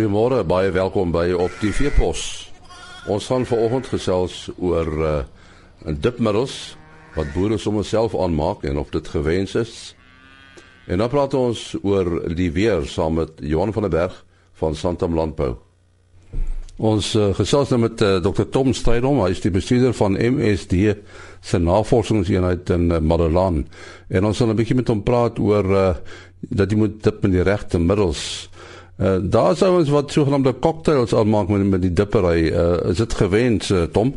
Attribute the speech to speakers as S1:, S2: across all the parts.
S1: Goeiemôre, baie welkom by op die Veepos. Ons gaan vanoggend gesels oor uh, 'n dipmiddels wat boere sommer self aanmaak en of dit gewens is. En dan praat ons oor die weer saam met Johan van der Berg van Santam Landbou. Ons uh, gesels nou met uh, Dr Tom Strydom, hy is die bestuurder van MSD se navorsingseenheid in uh, Madelan. En ons gaan 'n bietjie met hom praat oor uh, dat jy moet dip met die regte middels. Uh, daar sou ons wat sogenaamde cocktails aanmaak met met die dippery. Uh, is dit gewens uh, Tom?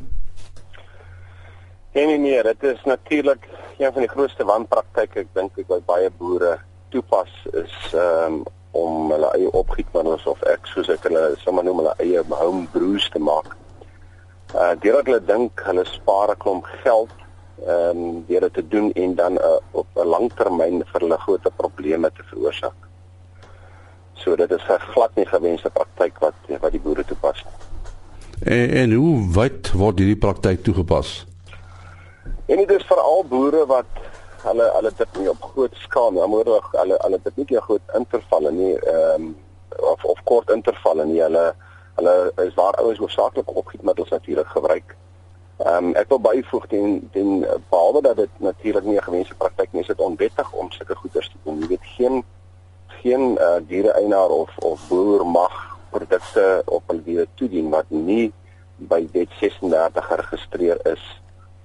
S2: Nee nee nee, dit is natuurlik een van die grootste wanpraktyke ek dink ek by baie boere toepas is um, om hulle eie opgietmiddels of ek soos ek hulle sommer noem hulle eie home brews te maak. Uh deurdat hulle dink hulle spaar 'n klomp geld ehm um, deur dit te doen en dan uh, op 'n langtermyn vir hulle groot probleme te veroorsaak. So dit is 'n glad nie gewenste praktyk wat wat die boere toepas.
S1: En, en hoe wyd word hierdie praktyk toegepas?
S2: En dit is veral boere wat hulle hulle dit nie op groot skaal nie, maar hulle hulle dit nie groot intervalle nie, ehm um, of of kort intervalle nie. Hulle hulle is waar ouers hoofsaaklik opgietmiddels natuurlik gebruik. Ehm um, ek wil byvoeg teen teen behalwe dat dit natuurlik nie 'n gewenste praktyk nie, is dit onwettig om sulke goeders te doen. Jy weet geen geen uh, diereeienaar of of boer mag produkte op hul diere toedien wat nie by wet 36 geregistreer is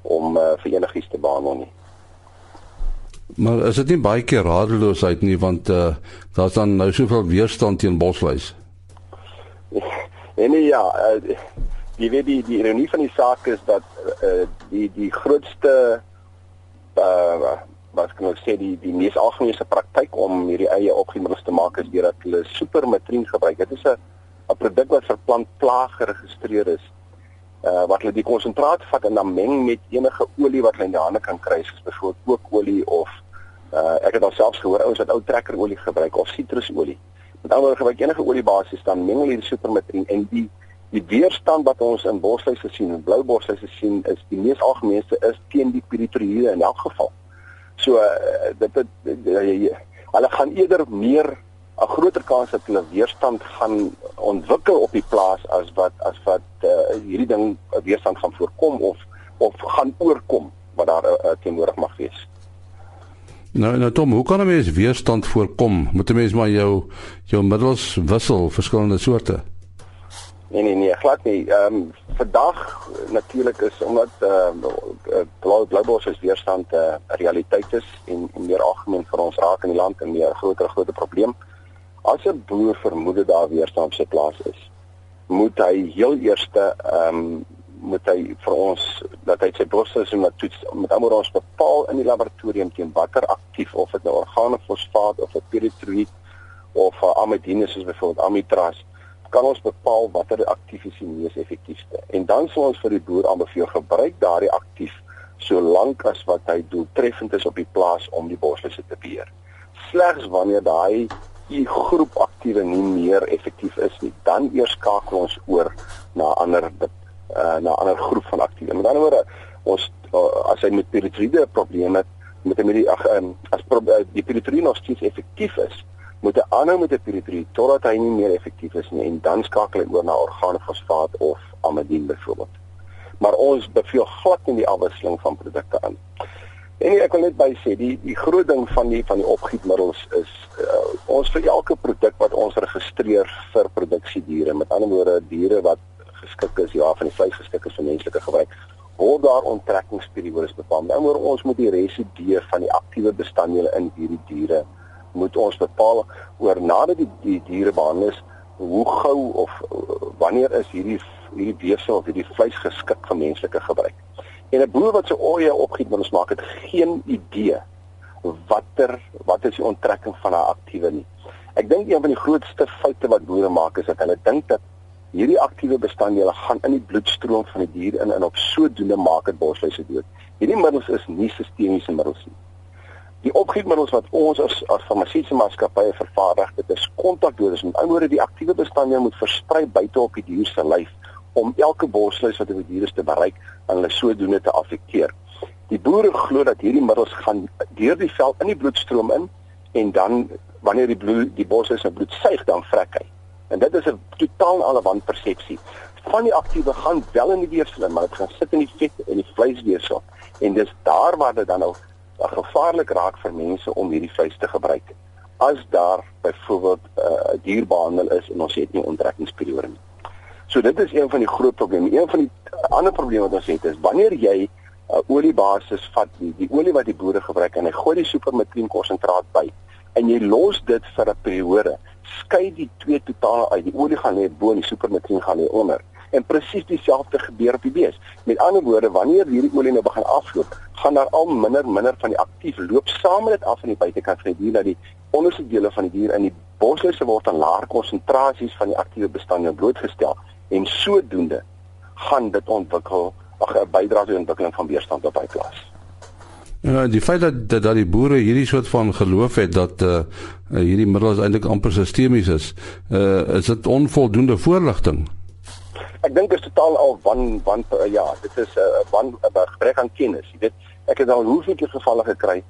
S2: om uh, vir enigiets te behandel nie.
S1: Maar is dit nie baie keer radeloosheid nie want uh, daar's dan nou soveel weerstand teen bosluis.
S2: En nee, ja, uh, die weet die die ironie van die saak is dat uh, die die grootste uh, wat kan ek sê die die mees algemene praktyk om hierdie eie opgemiddels te maak is deurdat hulle supermatrien gebruik. Dit is 'n 'n produk wat vir plantplaag geregistreer is. Uh wat hulle die konsentraat vat en dan meng met enige olie wat hulle in die hande kan kry, soos byvoorbeeld kookolie of uh ek het alselfs gehoor ouens wat ou trekkerolie gebruik of sitrusolie. Met ander woorde gebruik enige oliebasis dan meng hulle die supermatrien en die die weerstand wat ons in bosluise sien en blou bosluise sien is die mees algemeenste is teen die piritroïde in elk geval. So uh, dit dit uh, hulle gaan eerder meer 'n groter kans dat hulle weerstand gaan ontwikkel op die plaas as wat as wat uh, hierdie ding weerstand gaan voorkom of of gaan oorkom wat daar uh, teenoorig mag wees.
S1: Nou nou Tom, hoe kan 'n mens weerstand voorkom? Moet 'n mens maar jou jou middels wissel verskillende soorte?
S2: Nee nee nee, glad nie. Ehm um, vandag natuurlik is omdat uh, blou bloubos is weerstand 'n uh, realiteit is en, en meer algemeen vir ons raak in die land en meer groter groter probleem. As 'n boer vermoed daar weerstand se plaas is, moet hy heel eerste ehm um, moet hy vir ons dat hy sy bosseisoen moet toets met almal ons bepaal in die laboratorium teen watter aktief of dit nou organofosfaat of 'n piritroïed of 'n amidine soos byvoorbeeld amitraz kan ons bepaal watter aktief is die mees effektiefste. En dan sal ons vir die boer aanbeveel gebruik daardie aktief solank as wat hy doeltreffend is op die plaas om die bosluise te beheer. Slegs wanneer daai die groep aktiewe nie meer effektief is nie, dan eers skakel ons oor na ander uh, na ander groep van aktiewe. Met ander woorde, ons uh, as hy met piritride probleme het, met 'n ag um, as pro, uh, die piritride nog steeds effektief is, moet hy aanhou met 'n piritride totdat hy nie meer effektief is nie en dan skakel hy oor na organofosfaat of amidin byvoorbeeld. Maar ons beveel glad nie die afwisseling van produkte aan. En ek wil net by sê die die groot ding van die van die opgietmiddels is uh, ons vir elke produk wat ons registreer vir produksiediere, met ander woorde diere wat geskik is ja van die vleis geskik is vir menslike gebruik, word daar onttrekkingsperiodes bepaal. Nou moet ons moet die residue van die aktiewe bestanddele in hierdie diere moet ons bepaal oor nadat die die diere behandel is hoe gou of uh, wanneer is hierdie hierdie weefsel of hierdie vleis geskik vir menslike gebruik. En 'n boer wat sy oeye opgiet met ons maak het geen idee watter wat is die onttrekking van haar aktiewe nie. Ek dink een van die grootste foute wat boere maak is dat hulle dink dat hierdie aktiewe bestanddele gaan in die bloedstroom van die dier in en op sodoende maak dit bosluise dood. Hierdie middels is nie sistemiese middels nie die opgietmiddels wat ons as as farmaseutiese maatskappye vervaardig, dit is kontakdoders. Met ander woorde, die aktiewe bestanddele moet versprei buite op die dier se lyf om elke borsluis wat op die dier is te bereik en hulle sodoende te affekteer. Die boere glo dat hierdie middels gaan deur die vel in die bloedstroom in en dan wanneer die bloed die borsluis se bloed suig dan vrek hy. En dit is 'n totaal alle wanpersepsie. Van die aktiewe gaan wel in die weefsel, maar dit gaan sit in die vet en die vleisweefsel. En dis daar waar dit dan nou gevaarlik raak vir mense om hierdie vleis te gebruik. As daar byvoorbeeld 'n uh, dierbehandel is en ons het nie onttrekkingsperiode nie. So dit is een van die groot probleme. Een van die ander probleme wat ons het is wanneer jy 'n uh, oliebasis vat, die, die olie wat die boere gebruik en hy gooi die supermetrien konsentraat by en jy los dit vir 'n periode, skei die twee totaal uit. Die olie gaan lê bo en die supermetrien gaan lê onder. En presies dieselfde gebeur op die bees. Met ander woorde, wanneer hierdie olie nou begin afloop, gaan daar al minder minder van die aktief loop saam met dit af aan die buitekant van die dier dat die onderste dele van die dier in die bosluise word aan laer konsentrasies van die aktiewe bestande blootgestel en sodoende gaan dit ontwikkel ag 'n bydra tot die ontwikkeling van weerstand op hy plaas.
S1: Ja, die feit dat dat, dat die boere hierdie soort van geloof het dat uh hierdie middels eintlik amper sistemies is, uh is dit onvoldoende voorligting.
S2: Ek dink is totaal al wan wan ja, dit is 'n uh, wan uh, gebrek aan kennis. Jy weet, ek het al hoeveel gevalle gekry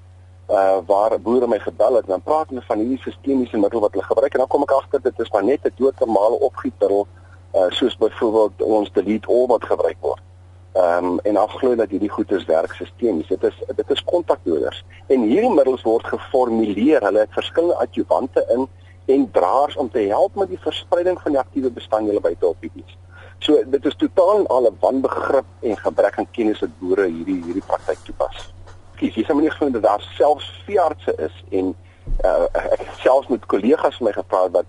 S2: uh waar boere my gebel het en dan praat hulle van hierdie sistemiese middel wat hulle gebruik en dan kom ek agter dit is maar net 'n doodnormale opgietmiddel uh soos byvoorbeeld ons delete all wat gebruik word. Ehm um, en afglo dat hierdie goeders werk sistemies. Dit is dit is kontakdoders en hierdie middels word geformuleer. Hulle het verskillende adjuvante in en draers om te help met die verspreiding van die aktiewe bestanddele buite op die dies. So dit is totaal en al 'n wanbegrip en gebrek aan kennis wat boere hierdie hierdie praktyk toepas kies. Jy sê nie glo dat daar selfs veeartse is en uh, ek selfs met kollegas my gepraat wat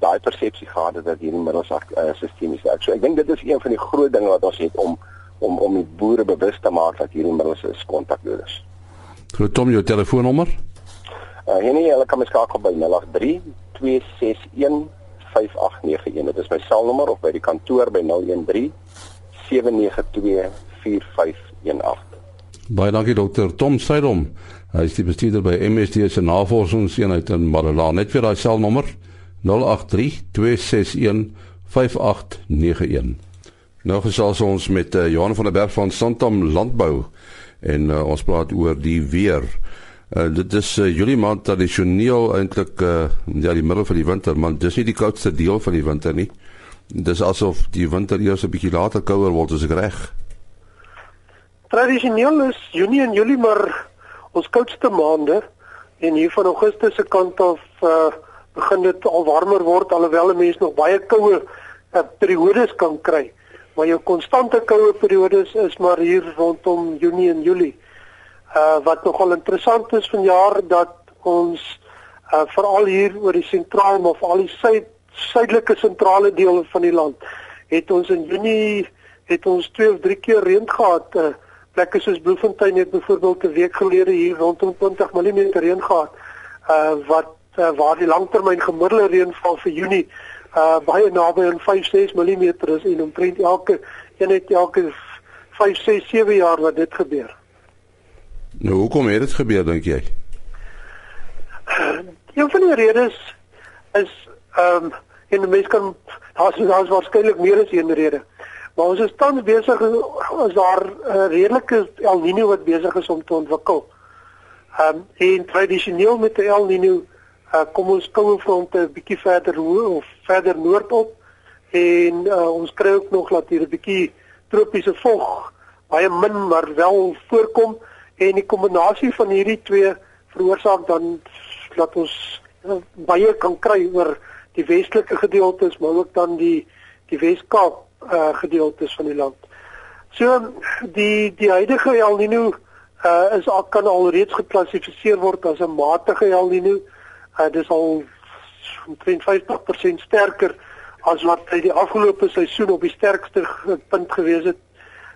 S2: daai persepsie gehad het dat hierdie middels uh, sistemies werk. So ek dink dit is een van die groot dinge wat ons het om om om die boere bewus te maak dat hierdie middels is kontakdodes.
S1: Glo Tom jou telefoonnommer?
S2: Uh nee, hulle kan my skakel by 083 261 5891. Dit is my selnommer of by die kantoor by 013 792 4518.
S1: Baie dankie dokter Tom Seidom. Hy is die bestuurder by MSD se navorsingseenheid in Marula. Net vir daai selnommer 0832615891. Nou gesels ons met uh, Johan van der Berg van Santam Landbou en uh, ons praat oor die weer. Uh, dit is uh, Julie maand tradisioneel eintlik uh, ja die middel van die winter, maar dis nie die koudste deel van die winter nie. Dis asof die winter eers 'n bietjie later kouer word as ek reg.
S3: Tradisioneel is Junie en Julie maar ons koudste maande en hier van Augustus se kant af uh, begin dit al warmer word alhoewel 'n mens nog baie koue uh, periodes kan kry. Maar jou konstante koue periodes is maar hier rondom Junie en Julie. Uh wat nogal interessant is vanjaar dat ons uh veral hier oor die sentraal of al die suid suidelike sentrale dele van die land het ons in Junie het ons twee of drie keer reën gehad. Uh, plekke soos Bloemfontein het byvoorbeeld 'n week gelede hier rondom 20 mm reën gehad. Uh wat uh, waar die langtermyn gemiddelde reënval vir Junie uh baie naby aan 5-6 mm is en omtrent elke een het elke 5, 6, 7 jaar wat dit gebeur.
S1: Nou hoekom het dit gebeur dink jy?
S3: Een van die redes is ehm um, en mense kan daar's daar's waarskynlik meer as een rede. Maar ons is tans besig as daar 'n uh, redelike El Niño wat besig is om te ontwikkel. Ehm um, en tradisioneel met die El Niño uh, kom ons koue fronte 'n bietjie verder hoë of verder noordop en uh, ons kry ook nog dat hier 'n bietjie tropiese vog baie min maar wel voorkom en die kombinasie van hierdie twee veroorsaak dan dat ons uh, baie kan kry oor die westelike gedeeltes maar ook dan die die Weskaap uh gedeeltes van die land. So die die huidige El Niño uh is al kan alreeds geklassifiseer word as 'n matige El Niño. Uh dis al omtrent 50% sterker as wat hy die afgelope seisoen op die sterkste punt gewees het.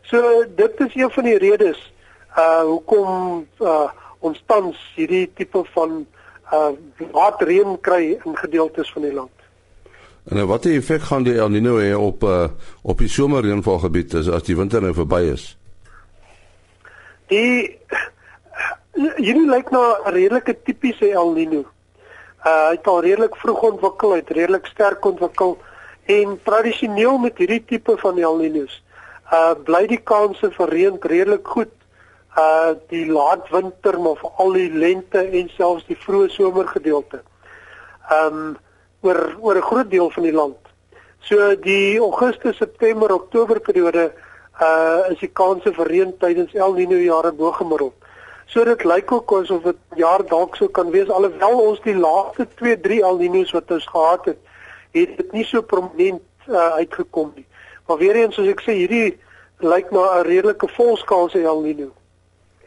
S3: So dit is een van die redes uh hoekom uh ons tans hierdie tipe van uh waterreën kry in gedeeltes van die land.
S1: En nou, watter effek gaan die El Niño hê op uh, op die somerreënvalgebied as as die winter nou verby is?
S3: Die hierdie lyk na 'n redelike tipiese El Niño. Uh hy het al redelik vroeg ontwikkel, hy het redelik sterk ontwikkel en tradisioneel met hierdie tipe van El Niños uh bly die kanse vir reën redelik goed. Uh die laat winter maar veral die lente en selfs die vroeë somergedeelte. Um oor oor 'n groot deel van die land. So die Augustus, September, Oktober periode uh is die kanse vir reën tydens El Niño jare bo gemiddeld. So dit lyk ook asof dit jaar dalk sou kan wees alhoewel ons die laaste 2, 3 El Niños wat ons gehad het, het dit nie so prominent uh, uitgekom nie. Maar weer eens soos ek sê, hierdie lyk na 'n redelike volskaalse El Niño.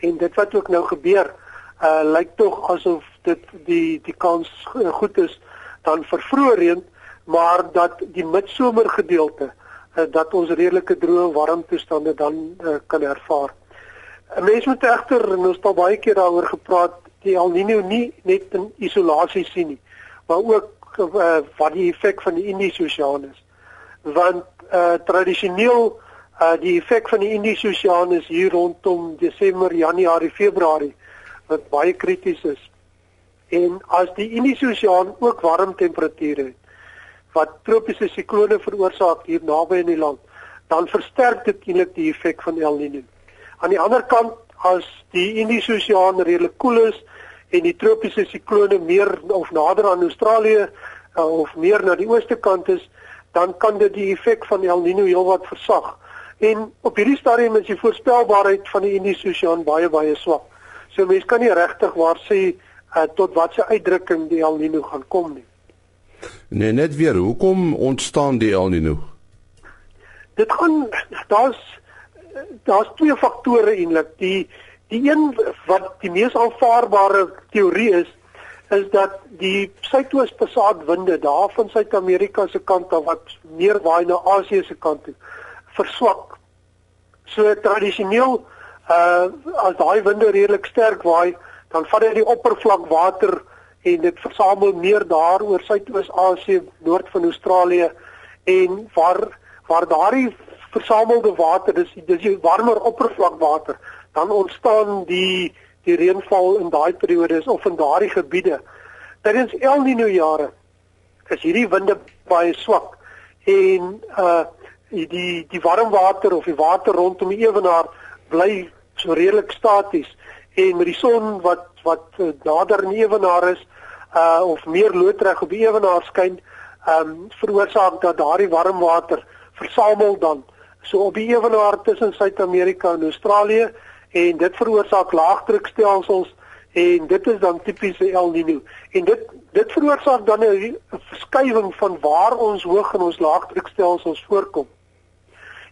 S3: En dit wat ook nou gebeur, uh lyk tog asof dit die die kans goed is dan vir vroeë reën, maar dat die midsomer gedeelte uh, dat ons redelike droë warm toestande dan uh, kan ervaar. 'n Mens moet egter en ons het al baie keer daaroor gepraat, die El Niño nie net in isolasie sien nie, maar ook uh, wat die effek van die Indiese Oseaan is. Want uh tradisioneel uh die effek van die Indiese Oseaan is hier rondom Desember, Januarie, Februarie wat baie krities is. En as die Indiese Oseaan ook warm temperature het wat tropiese siklone veroorsaak hier naby in die land, dan versterk dit eintlik die effek van El Niño. Aan die ander kant as die Indiese Oseaan redelik koel is en die tropiese siklone meer of nader aan Australië uh, of meer na die ooste kant is, dan kan dit die effek van El Niño heelwat versag. En op hierdie stadium is die voorspelbaarheid van die Indiese Oseaan baie baie swak. So mense kan nie regtig waar sê uh, tot watter uitdrukking die El Niño gaan kom nie.
S1: Nee, net weer, hoekom ontstaan die El Niño?
S3: Dit gaan daar's daar's twee faktore eintlik. Die die een wat die mees aanvaarbare teorie is, is dat die suidoos-pasaat-winde daar van Suid-Amerika se kant af wat meer waai na Asië se kant toe, verswak. So tradisioneel uh as daai winde redelik sterk waai, dan vat dit die oppervlakwater en dit versamel meer daar oor Suidoos-Asië, noord van Australië en waar waar daardie versamelde water, dis dis die warmer oppervlakwater, dan ontstaan die die reënval in daai periodes of in daardie gebiede. Tydens El Niño jare is hierdie winde baie swak en uh die die warm water of die water rondom die ewenaar bly so redelik staties en met die son wat wat uh, nader aan die ewenaar is uh of meer loodreg op die ewenaar skyn, um veroorsaak dat daardie warm water versamel dan. So op die ewenaar tussen Suid-Amerika en Australië en dit veroorsaak laagdrukstelsels en dit is dan tipies El Niño. En dit dit veroorsaak dan 'n verskywing van waar ons hoog en ons laagdrukstelsels voorkom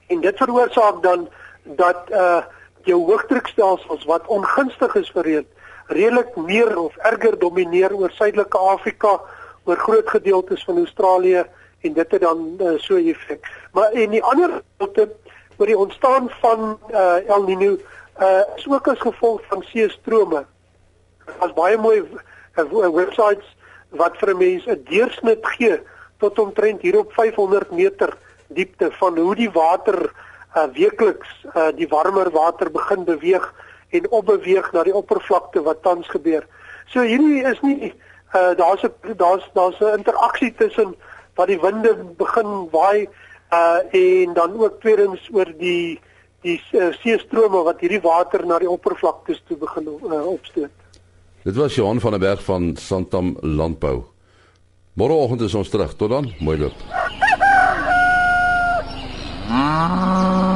S3: en dit veroorsaak dan dat uh jou hoogdrukstelsels wat ongunstig is vir reën redelik meer of erger domineer oor suidelike Afrika oor groot gedeeltes van Australië en dit het dan uh, so effek maar en die ander gedeelte oor die ontstaan van uh El Niño uh is ook as gevolg van seestrome. Daar's baie mooi uh, websites wat vir 'n mens 'n deursnit gee tot omtrent hier op 500 meter diepte van hoe die water uh weekliks uh die warmer water begin beweeg en opbeweeg na die oppervlakte wat tans gebeur. So hierdie is nie uh daar's 'n daar's daar's 'n interaksie tussen wat die winde begin waai uh en dan ook tweedens oor die die uh, seestrome wat hierdie water na die oppervlaktes toe begin uh, opstoot.
S1: Dit was Johan van der Berg van Santam Landbou. Môreoggend is ons terug. Tot dan. Mooi loop. 啊。